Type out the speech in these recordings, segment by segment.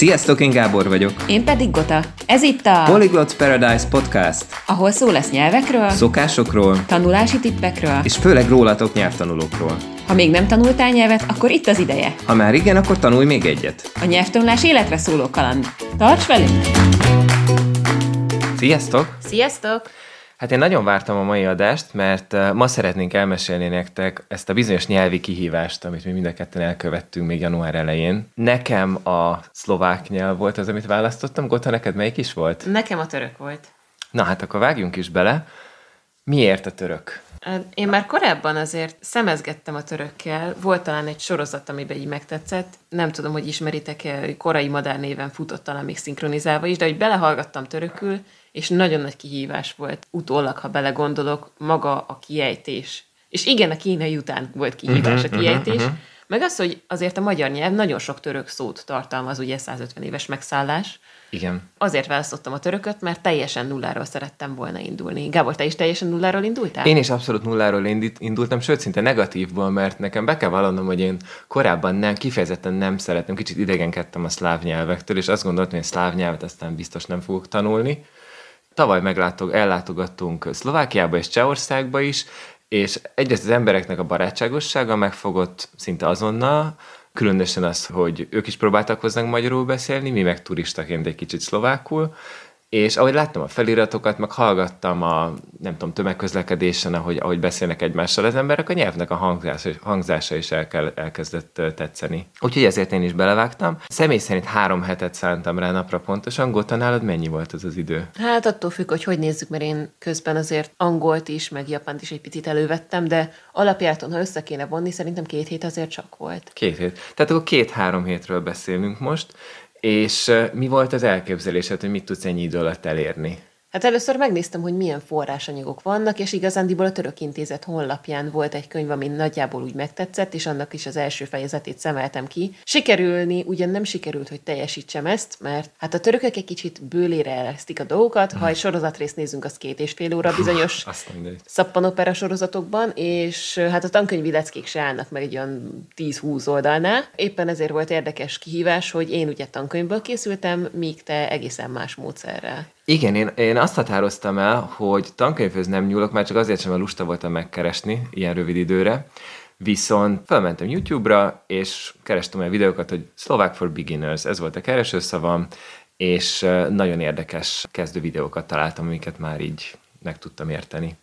Sziasztok, én Gábor vagyok. Én pedig Gota. Ez itt a Polyglot Paradise Podcast. Ahol szó lesz nyelvekről, szokásokról, tanulási tippekről, és főleg rólatok nyelvtanulókról. Ha még nem tanultál nyelvet, akkor itt az ideje. Ha már igen, akkor tanulj még egyet. A nyelvtanulás életre szóló kaland. Tarts velünk! Sziasztok! Sziasztok! Hát én nagyon vártam a mai adást, mert uh, ma szeretnénk elmesélni nektek ezt a bizonyos nyelvi kihívást, amit mi mind a ketten elkövettünk még január elején. Nekem a szlovák nyelv volt az, amit választottam. Gota, neked melyik is volt? Nekem a török volt. Na hát akkor vágjunk is bele. Miért a török? Én már korábban azért szemezgettem a törökkel, volt talán egy sorozat, amiben így megtetszett, nem tudom, hogy ismeritek-e, korai madár néven futott talán még szinkronizálva is, de hogy belehallgattam törökül, és nagyon nagy kihívás volt, utólag, ha belegondolok, maga a kiejtés. És igen, a kínai után volt kihívás uh-huh, a kiejtés, uh-huh, uh-huh. Meg az, hogy azért a magyar nyelv nagyon sok török szót tartalmaz, ugye 150 éves megszállás. Igen. Azért választottam a törököt, mert teljesen nulláról szerettem volna indulni. Gábor, te is teljesen nulláról indultál? Én is abszolút nulláról indultam, sőt, szinte negatívból, mert nekem be kell vallanom, hogy én korábban nem, kifejezetten nem szeretem, kicsit idegenkedtem a szláv nyelvektől, és azt gondoltam, hogy a szláv nyelvet aztán biztos nem fogok tanulni Tavaly meglátog, ellátogattunk Szlovákiába és Csehországba is, és egyrészt az embereknek a barátságossága megfogott szinte azonnal, különösen az, hogy ők is próbáltak hozzánk magyarul beszélni, mi meg turistaként egy kicsit szlovákul, és ahogy láttam a feliratokat, meg hallgattam a, nem tudom, tömegközlekedésen, ahogy, ahogy beszélnek egymással az emberek, a nyelvnek a hangzása, hangzása is el, elkezdett tetszeni. Úgyhogy ezért én is belevágtam. Személy szerint három hetet szántam rá napra pontosan. Gota, nálad mennyi volt az az idő? Hát attól függ, hogy hogy nézzük, mert én közben azért angolt is, meg japánt is egy picit elővettem, de alapjáton, ha össze kéne vonni, szerintem két hét azért csak volt. Két hét. Tehát akkor két-három hétről beszélünk most. És mi volt az elképzelésed, hogy mit tudsz ennyi idő alatt elérni? Hát először megnéztem, hogy milyen forrásanyagok vannak, és igazándiból a Török Intézet honlapján volt egy könyv, ami nagyjából úgy megtetszett, és annak is az első fejezetét szemeltem ki. Sikerülni ugyan nem sikerült, hogy teljesítsem ezt, mert hát a törökök egy kicsit bőlére elesztik a dolgokat. Ha egy sorozatrészt nézünk, az két és fél óra bizonyos szappanopera sorozatokban, és hát a tankönyvi leckék se állnak meg egy olyan 10-20 oldalnál. Éppen ezért volt érdekes kihívás, hogy én ugye tankönyvből készültem, míg te egészen más módszerrel. Igen, én, én azt határoztam el, hogy tankönyvhöz nem nyúlok, már csak azért sem, mert lusta voltam megkeresni ilyen rövid időre, viszont felmentem YouTube-ra, és kerestem olyan videókat, hogy Slovak for Beginners, ez volt a keresőszavam, és nagyon érdekes kezdő videókat találtam, amiket már így meg tudtam érteni.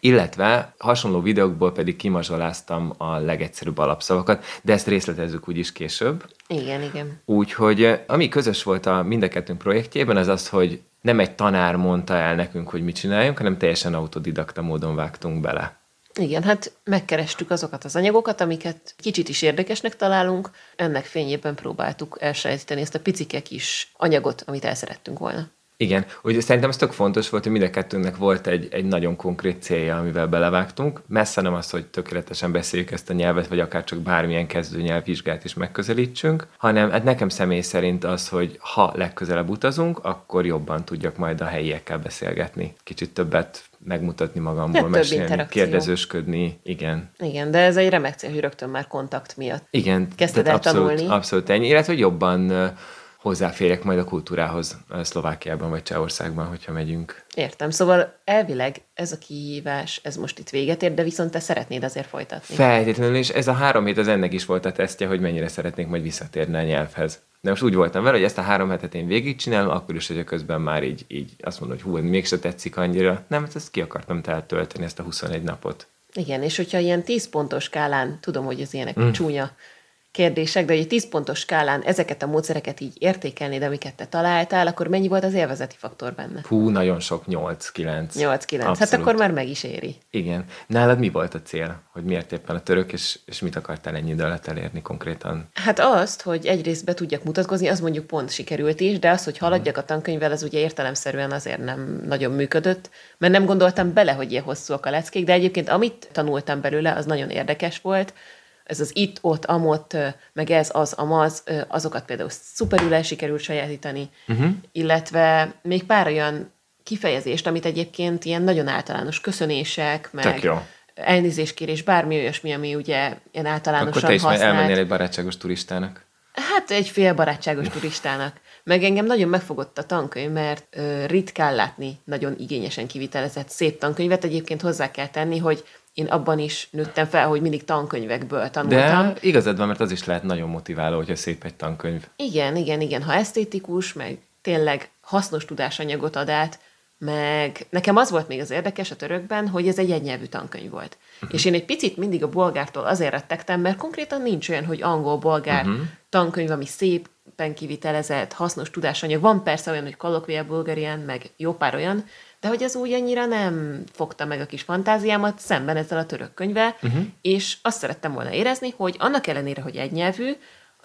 Illetve hasonló videókból pedig kimazsoláztam a legegyszerűbb alapszavakat, de ezt részletezzük úgyis később. Igen, igen. Úgyhogy eh, ami közös volt a mind a kettőnk projektjében, az az, hogy nem egy tanár mondta el nekünk, hogy mit csináljunk, hanem teljesen autodidakta módon vágtunk bele. Igen, hát megkerestük azokat az anyagokat, amiket kicsit is érdekesnek találunk, ennek fényében próbáltuk elsajátítani ezt a picike kis anyagot, amit el szerettünk volna. Igen, ugye szerintem ez tök fontos volt, hogy mind a kettőnknek volt egy, egy nagyon konkrét célja, amivel belevágtunk. Messze nem az, hogy tökéletesen beszéljük ezt a nyelvet, vagy akár csak bármilyen kezdőnyelvvizsgát is megközelítsünk, hanem hát nekem személy szerint az, hogy ha legközelebb utazunk, akkor jobban tudjak majd a helyiekkel beszélgetni. Kicsit többet megmutatni magamból, hát mesélni, kérdezősködni, igen. Igen, de ez egy remek cél, hogy rögtön már kontakt miatt igen, kezdted el abszolút, tanulni. Abszolút ennyi, illetve hogy jobban hozzáférek majd a kultúrához Szlovákiában vagy Csehországban, hogyha megyünk. Értem, szóval elvileg ez a kihívás, ez most itt véget ér, de viszont te szeretnéd azért folytatni. Feltétlenül, és ez a három hét az ennek is volt a tesztje, hogy mennyire szeretnék majd visszatérni a nyelvhez. De most úgy voltam vele, hogy ezt a három hetet én végigcsinálom, akkor is, hogy a közben már így, így azt mondom, hogy hú, mégse tetszik annyira. Nem, hát ezt ki akartam tölteni, ezt a 21 napot. Igen, és hogyha ilyen 10 pontos skálán, tudom, hogy ez ilyenek mm. csúnya kérdések, de egy 10 pontos skálán ezeket a módszereket így értékelni, de amiket te találtál, akkor mennyi volt az élvezeti faktor benne? Hú, nagyon sok, 8-9. 8-9, hát akkor már meg is éri. Igen. Nálad mi volt a cél? Hogy miért éppen a török, és, és mit akartál ennyi idő alatt elérni konkrétan? Hát azt, hogy egyrészt be tudjak mutatkozni, az mondjuk pont sikerült is, de az, hogy haladjak a tankönyvvel, az ugye értelemszerűen azért nem nagyon működött, mert nem gondoltam bele, hogy ilyen hosszúak a leckék, de egyébként amit tanultam belőle, az nagyon érdekes volt, ez az itt, ott, amott, meg ez, az, amaz, azokat például szuperül el sikerült sajátítani, uh-huh. illetve még pár olyan kifejezést, amit egyébként ilyen nagyon általános köszönések, meg jó. elnézéskérés, bármi olyasmi, ami ugye ilyen általánosan Akkor te is használt. elmennél egy barátságos turistának. Hát egy fél barátságos turistának. Meg engem nagyon megfogott a tankönyv, mert ö, ritkán látni nagyon igényesen kivitelezett szép tankönyvet. Egyébként hozzá kell tenni, hogy én abban is nőttem fel, hogy mindig tankönyvekből tanultam. De igazad van, mert az is lehet nagyon motiváló, hogyha szép egy tankönyv. Igen, igen, igen. Ha esztétikus, meg tényleg hasznos tudásanyagot ad át, meg nekem az volt még az érdekes a törökben, hogy ez egy egynyelvű tankönyv volt. Uh-huh. És én egy picit mindig a bolgártól azért rettegtem, mert konkrétan nincs olyan, hogy angol-bolgár uh-huh. tankönyv, ami szépen kivitelezett, hasznos tudásanyag. Van persze olyan, hogy Colloquial Bulgarian, meg jó pár olyan, de hogy az úgy annyira nem fogta meg a kis fantáziámat szemben ezzel a török könyvvel, uh-huh. és azt szerettem volna érezni, hogy annak ellenére, hogy egynyelvű,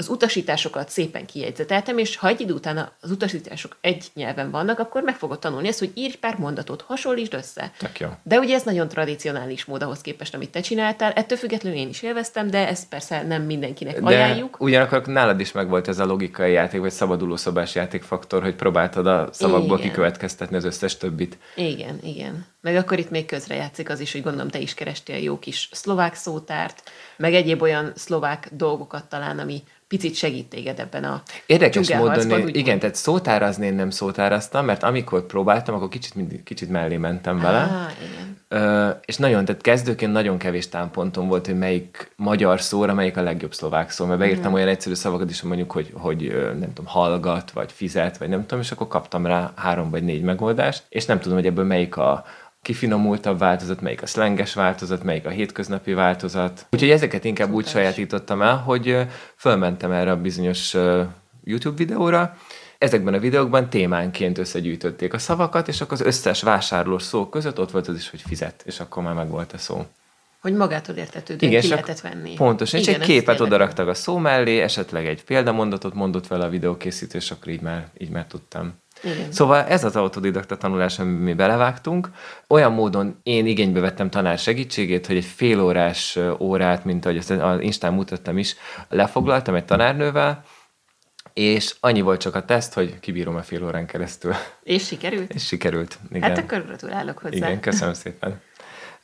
az utasításokat szépen kijegyzeteltem, és ha egy idő után az utasítások egy nyelven vannak, akkor meg fogod tanulni ezt, hogy írj pár mondatot, hasonlítsd össze. Tök jó. De ugye ez nagyon tradicionális mód ahhoz képest, amit te csináltál. Ettől függetlenül én is élveztem, de ezt persze nem mindenkinek De ajánljuk. ugyanakkor nálad is megvolt ez a logikai játék, vagy szabaduló szobás játékfaktor, hogy próbáltad a szavakból Igen. kikövetkeztetni az összes többit. Igen, igen. Meg akkor itt még közre játszik az is, hogy gondolom te is kerestél jó kis szlovák szótárt, meg egyéb olyan szlovák dolgokat talán, ami picit segít téged ebben a Érdekes módon, én, igen, tehát szótárazni én nem szótáraztam, mert amikor próbáltam, akkor kicsit, mindig, kicsit mellé mentem vele. Á, igen. Ö, és nagyon, tehát kezdőként nagyon kevés támpontom volt, hogy melyik magyar szóra, melyik a legjobb szlovák szó, mert beírtam Mhm. olyan egyszerű szavakat is, hogy mondjuk, hogy, hogy nem tudom, hallgat, vagy fizet, vagy nem tudom, és akkor kaptam rá három vagy négy megoldást, és nem tudom, hogy ebből melyik a kifinomultabb változat, melyik a szlenges változat, melyik a hétköznapi változat. Úgyhogy ezeket inkább úgy Szuper. sajátítottam el, hogy fölmentem erre a bizonyos YouTube videóra, Ezekben a videókban témánként összegyűjtötték a szavakat, és akkor az összes vásárlós szó között ott volt az is, hogy fizet, és akkor már megvolt a szó. Hogy magától értetődően Igen, ki lehetett venni. Pontosan, és Igen, egy képet odaraktak a szó mellé, esetleg egy példamondatot mondott vele a videókészítő, és akkor így már, így már tudtam. Igen. Szóval ez az autodidakta tanulás, amiben mi belevágtunk. Olyan módon én igénybe vettem tanár segítségét, hogy egy félórás ö, órát, mint ahogy azt az Instán mutattam is, lefoglaltam egy tanárnővel, és annyi volt csak a teszt, hogy kibírom a fél órán keresztül. És sikerült? És sikerült. Igen. Hát akkor gratulálok hozzá. Igen, köszönöm szépen.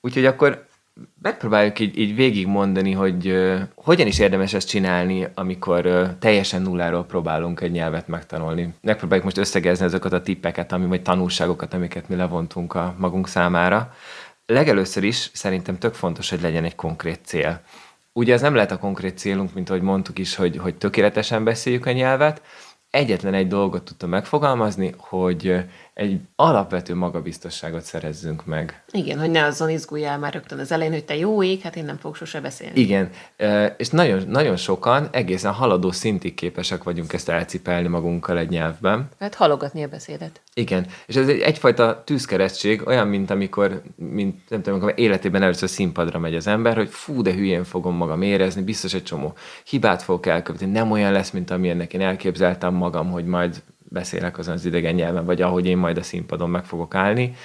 Úgyhogy akkor megpróbáljuk így, így végigmondani, hogy uh, hogyan is érdemes ezt csinálni, amikor uh, teljesen nulláról próbálunk egy nyelvet megtanulni. Megpróbáljuk most összegezni azokat a tippeket, ami, vagy tanulságokat, amiket mi levontunk a magunk számára. Legelőször is szerintem tök fontos, hogy legyen egy konkrét cél. Ugye ez nem lehet a konkrét célunk, mint ahogy mondtuk is, hogy, hogy tökéletesen beszéljük a nyelvet. Egyetlen egy dolgot tudtam megfogalmazni, hogy egy alapvető magabiztosságot szerezzünk meg. Igen, hogy ne azzal izguljál már rögtön az elején, hogy te jó ég, hát én nem fogok sose beszélni. Igen, és nagyon, nagyon sokan egészen haladó szintig képesek vagyunk ezt elcipelni magunkkal egy nyelvben. Hát halogatni a beszédet. Igen, és ez egy, egyfajta tűzkeresztség, olyan, mint amikor, mint, nem tudom, amikor életében először színpadra megy az ember, hogy fú, de hülyén fogom magam érezni, biztos egy csomó hibát fogok elkövetni, nem olyan lesz, mint amilyennek én elképzeltem magam, hogy majd beszélek azon az idegen nyelven, vagy ahogy én majd a színpadon meg fogok állni.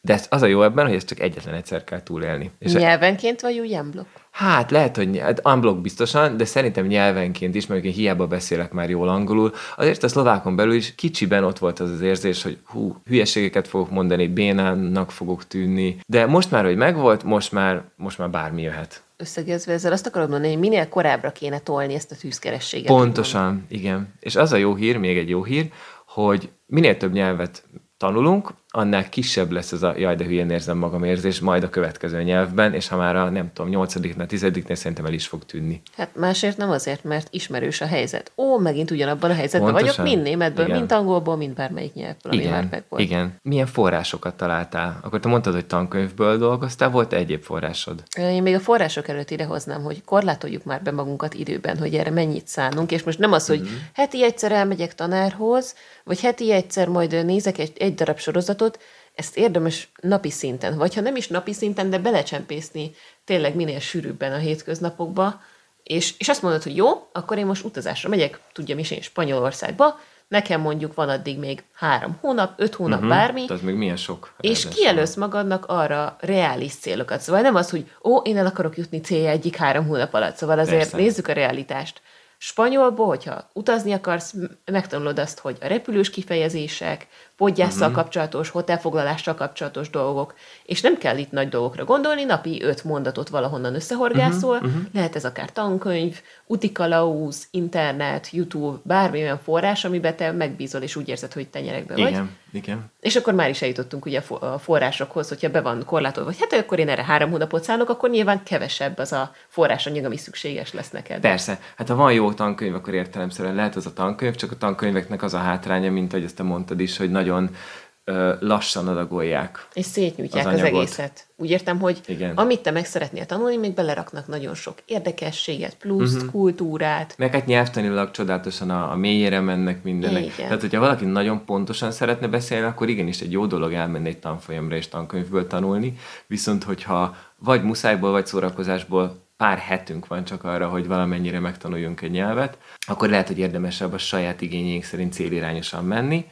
De ez az a jó ebben, hogy ezt csak egyetlen egyszer kell túlélni. És Nyelvenként vagy úgy blokk? Hát lehet, hogy hát unblock biztosan, de szerintem nyelvenként is, mert én hiába beszélek már jól angolul, azért a szlovákon belül is kicsiben ott volt az az érzés, hogy hú, hülyeségeket fogok mondani, bénának fogok tűnni, de most már, hogy megvolt, most már, most már bármi jöhet. Összegezve ezzel azt akarod mondani, hogy minél korábbra kéne tolni ezt a tűzkerességet. Pontosan, igen. És az a jó hír, még egy jó hír, hogy minél több nyelvet tanulunk, annál kisebb lesz ez a jaj, de hülyén érzem magam érzés majd a következő nyelvben, és ha már a nem tudom, nyolcadiknál, tizediknél szerintem el is fog tűnni. Hát másért nem azért, mert ismerős a helyzet. Ó, megint ugyanabban a helyzetben Pontosan. vagyok, mind németből, Igen. mind angolból, mind bármelyik nyelvből, ami már Igen, megvolt. igen. Milyen forrásokat találtál? Akkor te mondtad, hogy tankönyvből dolgoztál, volt egyéb forrásod? Én még a források előtt idehoznám, hogy korlátoljuk már be magunkat időben, hogy erre mennyit szánunk, és most nem az, hogy heti egyszer elmegyek tanárhoz, vagy heti egyszer majd nézek egy, egy darab sorozatot, ezt érdemes napi szinten, vagy ha nem is napi szinten, de belecsempészni tényleg minél sűrűbben a hétköznapokba, és, és azt mondod, hogy jó, akkor én most utazásra megyek, tudjam is én Spanyolországba, nekem mondjuk van addig még három hónap, öt hónap, uh-huh. bármi, Tehát még milyen sok. és kijelölsz magadnak arra reális célokat. Szóval nem az, hogy ó, én el akarok jutni célja egyik három hónap alatt. Szóval azért Persze. Nézzük a realitást. Spanyolból, hogyha utazni akarsz, megtanulod azt, hogy a repülős kifejezések, podgyásszal uh-huh. kapcsolatos, hotelfoglalással kapcsolatos dolgok, és nem kell itt nagy dolgokra gondolni, napi öt mondatot valahonnan összehorgászol, uh-huh, uh-huh. lehet ez akár tankönyv, utikalauz, internet, YouTube, bármi olyan forrás, amiben te megbízol, és úgy érzed, hogy tenyerekbe vagy. Igen, igen. És akkor már is eljutottunk ugye a fo- a forrásokhoz, hogyha be van korlátolva, hogy hát akkor én erre három hónapot szállok, akkor nyilván kevesebb az a forrásanyag, ami szükséges lesz neked. Persze. Hát ha van jó tankönyv, akkor értelemszerűen lehet az a tankönyv, csak a tankönyveknek az a hátránya, mint ahogy ezt te mondtad is, hogy nagyon lassan adagolják. És szétnyújtják Az az, egészet. Úgy értem, hogy Igen. amit te meg szeretnél tanulni, még beleraknak nagyon sok érdekességet, pluszt, Mhm. uh-huh. kultúrát. Meg hát nyelvtanilag csodálatosan a, a mélyére mennek mindenek. Igen. Tehát, hogyha valaki nagyon pontosan szeretne beszélni, akkor igenis egy jó dolog elmenni egy tanfolyamra és tankönyvből tanulni. Viszont, hogyha vagy muszájból, vagy szórakozásból pár hetünk van csak arra, hogy valamennyire megtanuljunk egy nyelvet, akkor lehet, hogy érdemesebb a saját igényeink szerint célirányosan menni,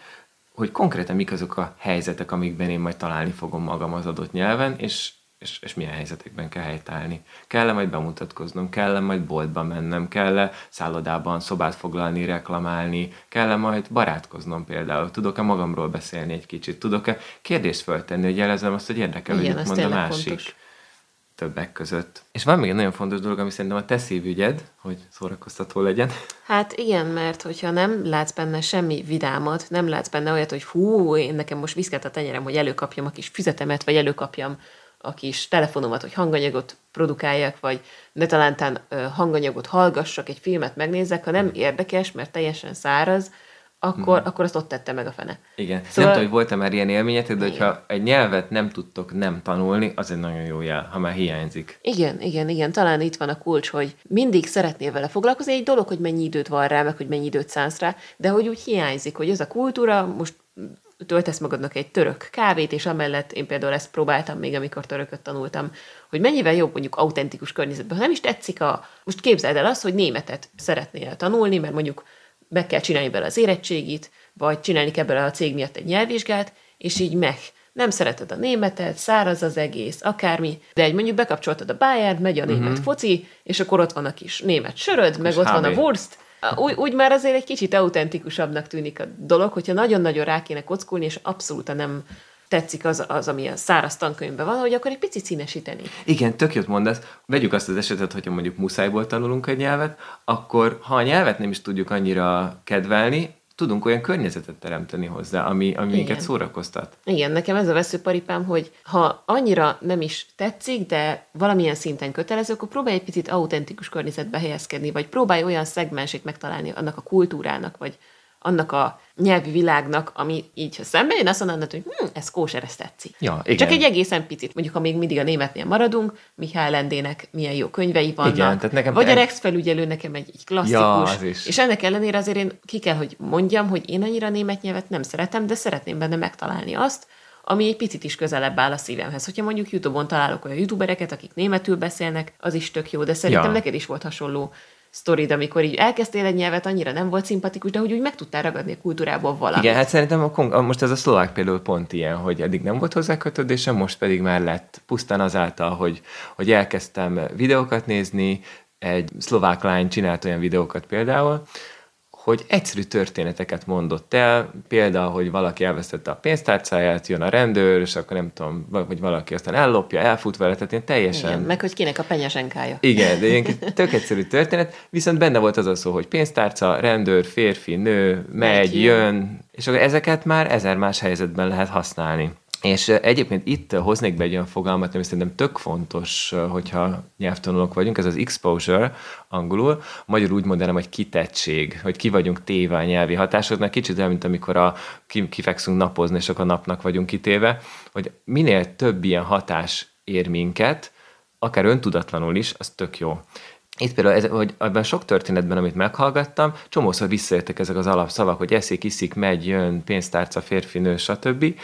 hogy konkrétan mik azok a helyzetek, amikben én majd találni fogom magam az adott nyelven, és, és, és milyen helyzetekben kell helytállni. Kell-e majd bemutatkoznom, kell-e majd boltba mennem, kell-e szállodában szobát foglalni, reklamálni, kell-e majd barátkoznom például, tudok-e magamról beszélni egy kicsit, tudok-e kérdést föltenni, hogy jelezem azt, hogy érdekel, hogy Igen, mit ez mond a másik? fontos. Többek között. És van még egy nagyon fontos dolog, ami szerintem a te szívügyed, hogy szórakoztató legyen. Hát igen, mert hogyha nem látsz benne semmi vidámat, nem látsz benne olyat, hogy hú, én nekem most viszket a tenyerem, hogy előkapjam a kis füzetemet, vagy előkapjam a kis telefonomat, hogy hanganyagot produkáljak, vagy ne talántán ö, hanganyagot hallgassak, egy filmet megnézzek, ha nem érdekes, mert teljesen száraz, akkor, Mhm. akkor azt ott tette meg a fene. Igen. Szóval- Nem tudom, hogy volt-e már ilyen élményetek, de Igen. hogyha egy nyelvet nem tudtok nem tanulni, az egy nagyon jó jel, ha már hiányzik. Igen, igen, igen, talán itt van a kulcs, hogy mindig szeretnél vele foglalkozni, egy dolog, hogy mennyi időt van rá, meg hogy mennyi időt szánsz rá, de hogy úgy hiányzik, hogy ez a kultúra, most töltesz magadnak egy török kávét, és amellett én például ezt próbáltam még, amikor törököt tanultam, hogy mennyivel jobb mondjuk autentikus környezetben. Ha nem is tetszik a... Most képzeld el azt, hogy németet szeretnél tanulni, mert mondjuk meg kell csinálni bele az érettségit, vagy csinálni kell bele a cég miatt egy nyelvvizsgát, és így meg. Nem szereted a németet, száraz az egész, akármi, de egy mondjuk bekapcsoltad a Bayern, megy a német foci, és akkor ott van a kis német söröd, meg ott van a HB. Wurst, úgy, úgy már azért egy kicsit autentikusabbnak tűnik a dolog, hogyha nagyon-nagyon rá kéne kockulni, és abszolút nem tetszik az, az, ami a száraz tankönyvben van, hogy akkor egy picit színesíteni. Igen, tök jót mondasz. Vegyük azt az esetet, hogyha mondjuk muszájból tanulunk egy nyelvet, akkor ha a nyelvet nem is tudjuk annyira kedvelni, tudunk olyan környezetet teremteni hozzá, ami, ami minket szórakoztat. Igen, nekem ez a veszőparipám, hogy ha annyira nem is tetszik, de valamilyen szinten kötelező, akkor próbálj egy picit autentikus környezetbe helyezkedni, vagy próbálj olyan szegmensét megtalálni annak a kultúrának, vagy annak a nyelvi világnak, ami így, ha szembe jön, azt mondanád, hogy hm, ez kóser, ez tetszik. Ja, igen. Csak egy egészen picit. Mondjuk, ha még mindig a németnél maradunk, Mihály Lendének milyen jó könyvei vannak. Igen, tehát nekem vagy a Rex felügyelő nekem egy, egy klasszikus. Ja. És ennek ellenére azért én ki kell, hogy mondjam, hogy én annyira német nyelvet nem szeretem, de szeretném benne megtalálni azt, ami egy picit is közelebb áll a szívemhez. Hogyha mondjuk YouTube-on találok olyan youtubereket, akik németül beszélnek, az is tök jó, de szerintem Ja. neked is volt hasonló sztorid, amikor így elkezdtél egy nyelvet, annyira nem volt szimpatikus, de hogy úgy meg tudtál ragadni a kultúrából valamit. Igen, hát szerintem a, kon- a, most ez a szlovák például pont ilyen, hogy eddig nem volt hozzá kötődésem, most pedig már lett. Pusztán azáltal, hogy, hogy elkezdtem videókat nézni, egy szlovák lány csinált olyan videókat például, hogy egyszerű történeteket mondott el, például, hogy valaki elvesztette a pénztárcáját, jön a rendőr, és akkor nem tudom, vagy valaki aztán ellopja, elfut vele, tehát én teljesen... Igen, meg hogy kinek a penyesenkája. Igen, de ilyen tök egyszerű történet, viszont benne volt az a szó, hogy pénztárca, rendőr, férfi, nő, megy, Megy, jön, és akkor ezeket már ezer más helyzetben lehet használni. És egyébként itt hoznék be egy olyan fogalmat, ami szerintem tök fontos, hogyha nyelvtanulók vagyunk, ez az exposure angolul, magyarul úgy mondanám, hogy kitettség, hogy ki vagyunk téve a nyelvi hatásoknak, kicsit olyan, mint amikor a, ki, kifekszünk napozni, és akkor a napnak vagyunk kitéve, hogy minél több ilyen hatás ér minket, akár öntudatlanul is, az tök jó. Itt például, ez, hogy ebben sok történetben, amit meghallgattam, csomószor visszajöttek ezek az alapszavak, hogy eszik, iszik, megy, jön, pénztárca, férfi, nő, stb.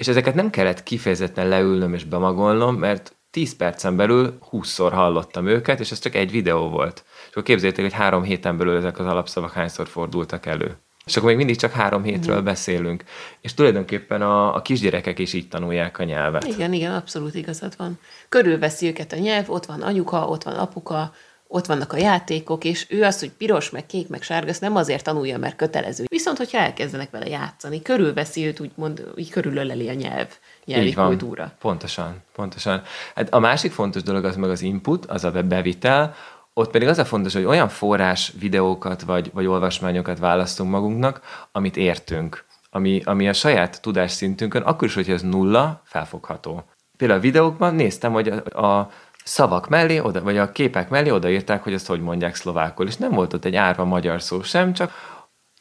És ezeket nem kellett kifejezetten leülnöm és bemagolnom, mert 10 percen belül 20-szor hallottam őket, és ez csak egy videó volt. És akkor képzeljétek, hogy három héten belül ezek az alapszavak hányszor fordultak elő. És akkor még mindig csak három hétről beszélünk. És tulajdonképpen a, a kisgyerekek is így tanulják a nyelvet. Igen, igen, abszolút igazad van. Körülveszi őket a nyelv, ott van anyuka, ott van apuka, ott vannak a játékok, és ő azt, hogy piros, meg kék, meg sárga, azt nem azért tanulja, mert kötelező. Viszont, hogyha elkezdenek vele játszani, körülveszi őt, úgymond, így körülöleli a nyelv, nyelvi Így van. kultúra. Pontosan, pontosan. Hát a másik fontos dolog az meg az input, az a bevitel, Ott pedig az a fontos, hogy olyan forrás videókat vagy, vagy olvasmányokat választunk magunknak, amit értünk, ami, ami a saját tudásszintünkön, akkor is, hogy ez nulla, felfogható. Például a videókban néztem, hogy a, a szavak mellé, oda, vagy a képek mellé odaírták, hogy ezt hogy mondják szlovákul, és nem volt ott egy árva magyar szó sem, csak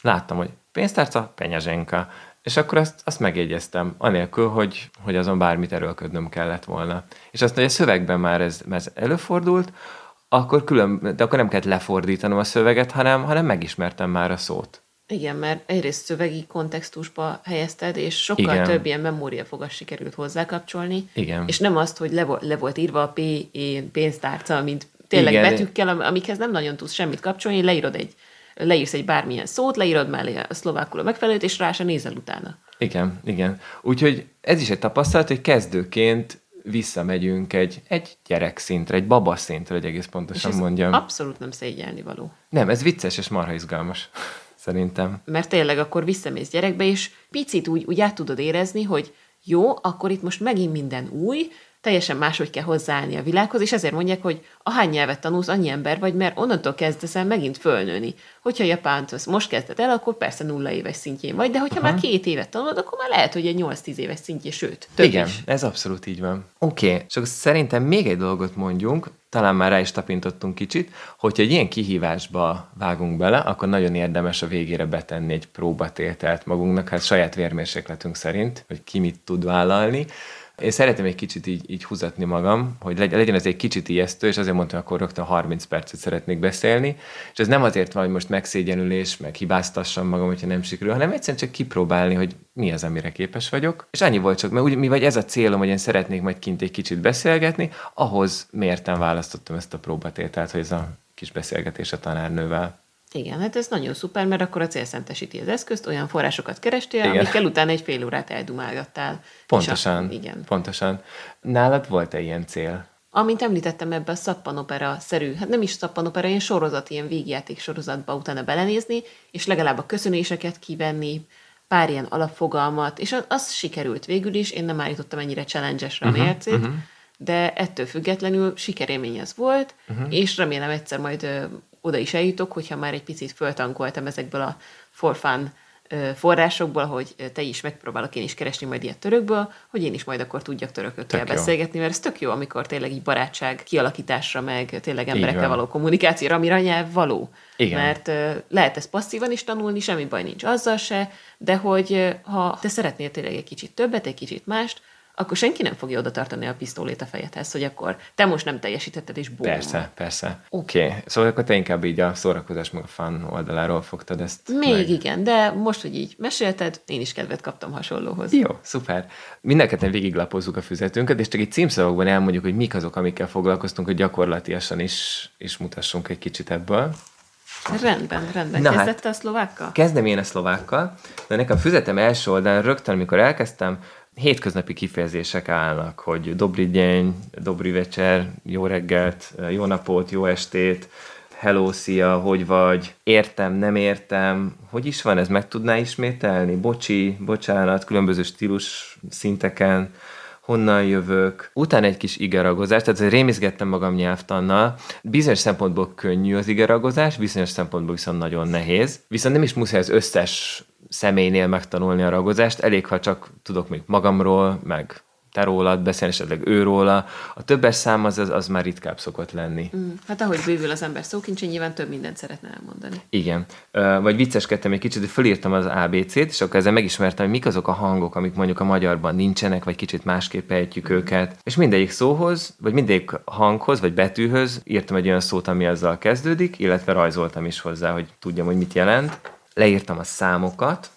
láttam, hogy pénztárca, penyezsenka. És akkor azt, azt megjegyeztem, anélkül, hogy, hogy azon bármit erőlködnöm kellett volna. És azt, hogy a szövegben már ez, ez előfordult, akkor külön, de akkor nem kellett lefordítanom a szöveget, hanem, hanem megismertem már a szót. Igen, mert egyrészt szövegi kontextusba helyezted, és sokkal Igen. több ilyen memóriafogas sikerült hozzákapcsolni. Igen. És nem azt, hogy le, le volt írva a P, pénztárca, mint tényleg Igen. betűkkel, amikhez nem nagyon tudsz semmit kapcsolni, leírod egy, leírsz egy bármilyen szót, leírod mellé a szlovákul a megfelelőt, és rá se nézel utána. Igen, igen. Úgyhogy ez is egy tapasztalat, hogy kezdőként visszamegyünk egy, egy gyerekszintre, egy babaszintre, hogy egész pontosan és ez mondjam. abszolút nem szégyelni való. Nem, ez vicces és marha izgalmas, szerintem. Mert tényleg akkor visszamész gyerekbe, és picit úgy, úgy át tudod érezni, hogy jó, akkor itt most megint minden új, teljesen máshogy kell hozzáállni a világhoz, és ezért mondják, hogy a hány nyelvet tanulsz, annyi ember vagy, mert onnantól kezdesz el megint fölnőni. Hogyha japánt most kezded el, akkor persze nulla éves szintjén vagy, de hogyha Aha. már két évet tanulod, akkor már lehet, hogy egy 8-10 éves szintje, sőt, több Igen, is. ez abszolút így van. Oké, okay. csak szerintem még egy dolgot mondjunk, talán már rá is tapintottunk kicsit, hogyha egy ilyen kihívásba vágunk bele, akkor nagyon érdemes a végére betenni egy próbatételt magunknak, hát saját vérmérsékletünk szerint, hogy ki mit tud vállalni, én szeretem egy kicsit így, így húzatni magam, hogy legyen ez egy kicsit ijesztő, és azért mondtam, akkor rögtön 30 percet szeretnék beszélni, és ez nem azért van, hogy most megszégyenülés, meg hibáztassam magam, hogyha nem sikerül, hanem egyszerűen csak kipróbálni, hogy mi az, amire képes vagyok. És annyi volt csak, mert úgy, mi vagy ez a célom, hogy én szeretnék majd kint egy kicsit beszélgetni, ahhoz mérten választottam ezt a próbatételt, hogy ez a kis beszélgetés a tanárnővel. Igen, hát ez nagyon szuper, mert akkor a célszentesíti az eszközt, olyan forrásokat kerestél, igen. amikkel utána egy fél órát eldumálgattál. Pontosan, a, igen. pontosan. Nálad volt-e ilyen cél? Amint említettem ebbe a szappanopera-szerű, hát nem is szappanopera, ilyen sorozat, ilyen végjáték sorozatba utána belenézni, és legalább a köszönéseket kivenni, pár ilyen alapfogalmat, és az, az sikerült végül is, én nem állítottam ennyire challenge-esre a uh-huh, mércét, uh-huh. de ettől függetlenül sikerélmény az volt, uh-huh. és remélem egyszer majd oda is eljutok, hogyha már egy picit föltankoltam ezekből a for fun forrásokból, hogy te is megpróbálok én is keresni majd ilyet törökből, hogy én is majd akkor tudjak törökökkel tök beszélgetni, jó. mert ez tök jó, amikor tényleg így barátság kialakításra, meg tényleg emberekkel való kommunikációra, amire a nyelv való. Igen. Mert lehet ezt passzívan is tanulni, semmi baj nincs azzal se, de hogy ha te szeretnél tényleg egy kicsit többet, egy kicsit mást, akkor senki nem fogja oda tartani a pisztolét a fejedhez, hogy akkor te most nem teljesítetted, és bum. Persze, persze. Oké, okay. szóval akkor te inkább így a szórakozás meg a fan oldaláról fogtad ezt Még meg. igen, de most, hogy így mesélted, én is kedvet kaptam hasonlóhoz. Jó, szuper. Mindenketten végiglapozzuk a füzetünket, és csak egy címszavakban elmondjuk, hogy mik azok, amikkel foglalkoztunk, hogy gyakorlatilag is, is mutassunk egy kicsit ebből. Rendben, rendben. Na Kezdette hát, a szlovákkal? Kezdem én a szlovákkal, de nekem füzetem első oldalán rögtön, amikor elkezdtem, hétköznapi kifejezések állnak, hogy dobri gyény, dobri vecser, jó reggelt, jó napot, jó estét, hello, szia, hogy vagy, értem, nem értem, hogy is van ez, meg tudná ismételni? Bocsi, bocsánat, különböző stílus szinteken, honnan jövök, utána egy kis igeragozás, tehát rémizgettem magam nyelvtannal. Bizonyos szempontból könnyű az igeragozás, bizonyos szempontból viszont nagyon nehéz. Viszont nem is muszáj az összes személynél megtanulni a ragozást, elég, ha csak tudok még magamról, meg te rólad beszélni, esetleg ő róla. A többes szám az, az, az már ritkább szokott lenni. Mm, hát ahogy bővül az ember szókincse, nyilván több mindent szeretne elmondani. Igen. Vagy vicceskedtem egy kicsit, hogy fölírtam az ABC-t, és akkor ezzel megismertem, hogy mik azok a hangok, amik mondjuk a magyarban nincsenek, vagy kicsit másképp ejtjük mm. őket. És mindegyik szóhoz, vagy mindegyik hanghoz, vagy betűhöz írtam egy olyan szót, ami azzal kezdődik, illetve rajzoltam is hozzá, hogy tudjam, hogy mit jelent leírtam a számokat,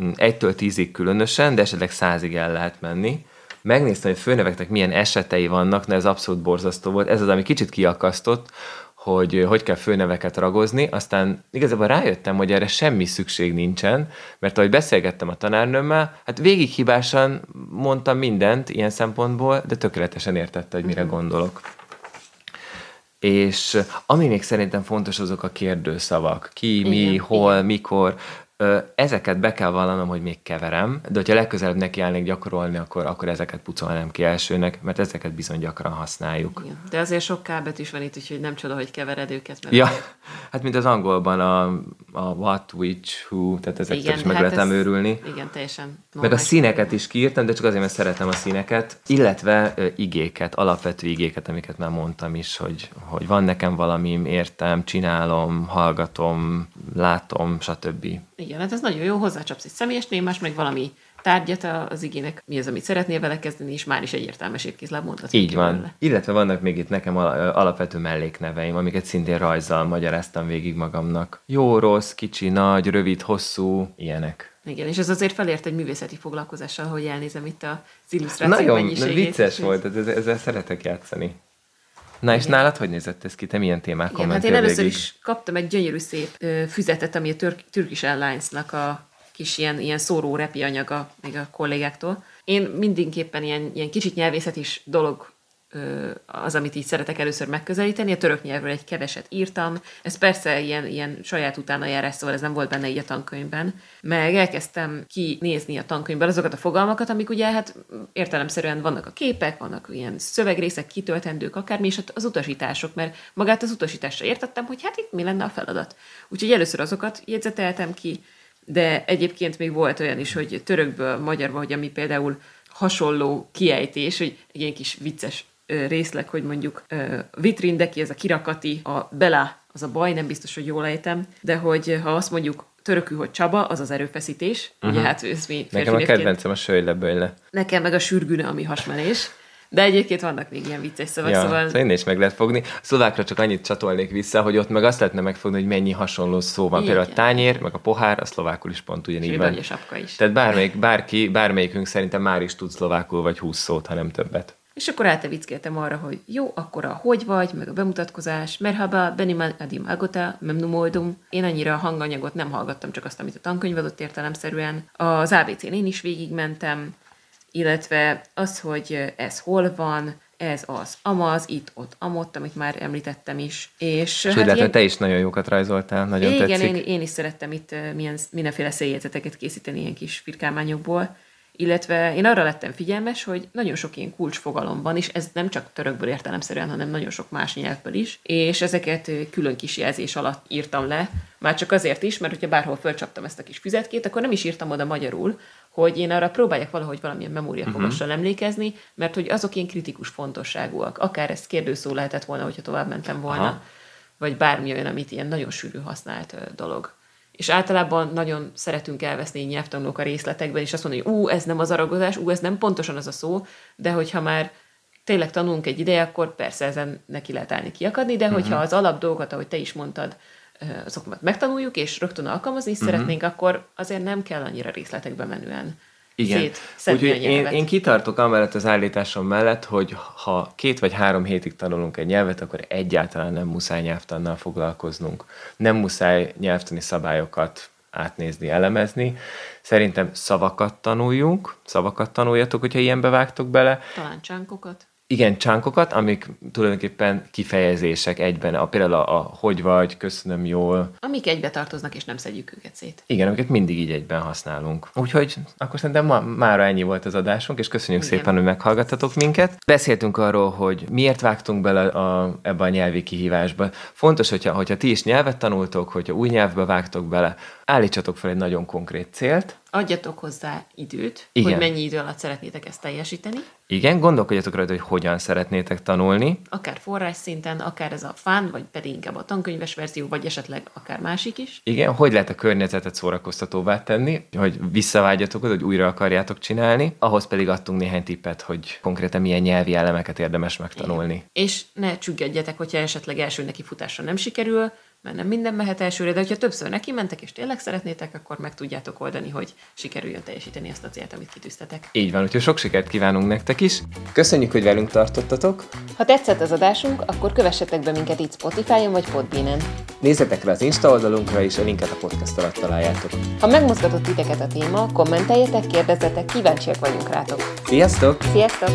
mm, egytől tízig különösen, de esetleg százig el lehet menni. Megnéztem, hogy főneveknek milyen esetei vannak, de ez abszolút borzasztó volt. Ez az, ami kicsit kiakasztott, hogy hogy kell főneveket ragozni, aztán igazából rájöttem, hogy erre semmi szükség nincsen, mert ahogy beszélgettem a tanárnőmmel, hát végig hibásan mondtam mindent ilyen szempontból, de tökéletesen értette, hogy mire mhm. gondolok. És ami még szerintem fontos, azok a kérdőszavak. Ki, mi, igen, hol, mikor. Ezeket be kell vallanom, hogy még keverem, de hogyha legközelebb nekiállnék gyakorolni, akkor, akkor ezeket pucolnám ki elsőnek, mert ezeket bizony gyakran használjuk. Igen. De azért sok kábet is van itt, úgyhogy nem csoda, hogy kevered őket. Mert Ja, hát mint az angolban a, a what, which, who, tehát Igen, is meg hát lehet ez- őrülni. Igen, teljesen. Meg a színeket is kiírtam, de csak azért, mert szeretem a színeket, illetve igéket, alapvető igéket, amiket már mondtam is, hogy, hogy van nekem valamim, értem, csinálom, hallgatom, látom, stb. Igen, hát ez nagyon jó, hozzácsapsz egy személyes némás, meg valami tárgyat az igének, mi az, amit szeretnél vele kezdeni, és már is egy értelmes épkézláb mondhat. Így van. belőle. Illetve vannak még itt nekem alapvető mellékneveim, amiket szintén rajzzal magyaráztam végig magamnak. Jó, rossz, kicsi, nagy, rövid, hosszú, ilyenek. Igen, és ez azért felért egy művészeti foglalkozással, hogy elnézem itt az illusztráció Nagyon mennyiségét. vicces volt, ezzel, ezzel szeretek játszani. Na és Igen. nálad hogy nézett ez ki? Te milyen témákon Igen, hát én először végig? is kaptam egy gyönyörű szép ö, füzetet, ami a Turk- Turkish Airlines-nak a kis ilyen, ilyen szóró repi anyaga még a kollégáktól. Én mindenképpen ilyen, ilyen kicsit nyelvészet is dolog az, amit így szeretek először megközelíteni. A török nyelvről egy keveset írtam. Ez persze ilyen, ilyen saját utánajárás, szóval ez nem volt benne így a tankönyvben. Meg elkezdtem kinézni a tankönyvben azokat a fogalmakat, amik ugye hát értelemszerűen vannak a képek, vannak ilyen szövegrészek, kitöltendők, akármi, és az utasítások, mert magát az utasításra értettem, hogy hát itt mi lenne a feladat. Úgyhogy először azokat jegyzeteltem ki, de egyébként még volt olyan is, hogy törökből magyarba, hogy ami például hasonló kiejtés, hogy egy ilyen kis vicces részleg, hogy mondjuk vitrindeki, ez a kirakati, a bela, az a baj, nem biztos, hogy jól ejtem, de hogy ha azt mondjuk törökül, hogy Csaba, az az erőfeszítés, uh-huh. ugye hát ez mi Mhm. Nekem a kedvencem a sölyleböjle. Nekem meg a sürgüne, ami hasmenés. De egyébként vannak még ilyen vicces szavak, Ja, szóval szóval is meg lehet fogni. A szlovákra csak annyit csatolnék vissza, hogy ott meg azt lehetne megfogni, hogy mennyi hasonló szó van. Igen. Például a tányér, meg a pohár, a szlovákul is pont ugyanígy és van. vagy a sapka is. Tehát bármelyik, bárki, bármelyikünk szerintem már is tud szlovákul vagy 20 szót, ha nem többet. És akkor eltevickeltem arra, hogy jó, akkor a hogy vagy, meg a bemutatkozás, merhaba, benim adim agota, memnum oldum. Én annyira a hanganyagot nem hallgattam, csak azt, amit a tankönyv adott értelemszerűen. Az ABC-n én is végigmentem, illetve az, hogy ez hol van, ez az amaz, itt, ott, amott, amit már említettem is. És, És úgy látom, hogy te is nagyon jókat rajzoltál, nagyon igen, tetszik. én, én is szerettem itt milyen, mindenféle széljegyzeteket készíteni ilyen kis firkálmányokból, illetve én arra lettem figyelmes, hogy nagyon sok ilyen kulcsfogalom van, és ez nem csak törökből értelemszerűen, hanem nagyon sok más nyelvből is, és ezeket külön kis jelzés alatt írtam le, már csak azért is, mert hogyha bárhol fölcsaptam ezt a kis füzetkét, akkor nem is írtam oda magyarul, hogy én arra próbáljak valahogy valamilyen memóriafogassal uh-huh. emlékezni, mert hogy azok ilyen kritikus fontosságúak. Akár ez kérdőszó lehetett volna, hogyha tovább mentem volna. Aha. vagy bármi olyan, amit ilyen nagyon sűrű használt dolog. És általában nagyon szeretünk elveszni nyelvtanulók a részletekben, és azt mondani, hogy ú, ez nem az aragozás, ú, ez nem pontosan az a szó, de hogyha már tényleg tanulunk egy ideje, akkor persze ezen neki lehet állni kiakadni, de hogyha az alap dolgokat, ahogy te is mondtad, azokat megtanuljuk, és rögtön alkalmazni is szeretnénk, akkor azért nem kell annyira részletekbe menően Igen. Úgyhogy én, én kitartok amellett az állításom mellett, hogy ha két vagy három hétig tanulunk egy nyelvet, akkor egyáltalán nem muszáj nyelvtannal foglalkoznunk. Nem muszáj nyelvtani szabályokat átnézni, elemezni. Szerintem szavakat tanuljunk, szavakat tanuljatok, hogyha ilyenbe vágtok bele. Talán csánkokat. Igen, csánkokat, amik tulajdonképpen kifejezések egyben, a, például a, a hogy vagy, köszönöm jól, Amik egybe tartoznak, és nem szedjük őket szét. igen, amiket mindig így egyben használunk. Úgyhogy akkor szerintem ma, mára ennyi volt az adásunk, és köszönjük Igen. szépen, hogy meghallgattatok minket. Beszéltünk arról, hogy miért vágtunk bele a, ebbe a nyelvi kihívásba. Fontos, hogyha, hogyha ti is nyelvet tanultok, hogyha új nyelvbe vágtok bele, állítsatok fel egy nagyon konkrét célt, Adjatok hozzá időt, Igen. hogy mennyi idő alatt szeretnétek ezt teljesíteni, igen, gondolkodjatok rajta, hogy hogyan szeretnétek tanulni, akár forrás szinten, akár ez a fán, vagy pedig inkább a tankönyves verzió, vagy esetleg akár másik is. Igen, hogy lehet a környezetet szórakoztatóvá tenni, hogy visszavágyatok oda, hogy újra akarjátok csinálni, ahhoz pedig adtunk néhány tippet, hogy konkrétan milyen nyelvi elemeket érdemes megtanulni. És ne csüggedjetek, hogyha esetleg első nekifutásra nem sikerül, mert nem minden mehet elsőre, de hogyha többször neki mentek, és tényleg szeretnétek, akkor meg tudjátok oldani, hogy sikerüljön teljesíteni ezt a célt, amit kitűztetek. Így van, úgyhogy sok sikert kívánunk nektek is. Köszönjük, hogy velünk tartottatok. Ha tetszett az adásunk, akkor kövessetek be minket itt Spotify-on vagy Podbean-en. Nézzetek rá az Insta oldalunkra is, a linket a podcast alatt találjátok. Ha megmozgatott titeket a téma, kommenteljetek, kérdezzetek, kíváncsiak vagyunk rátok. Sziasztok! Sziasztok!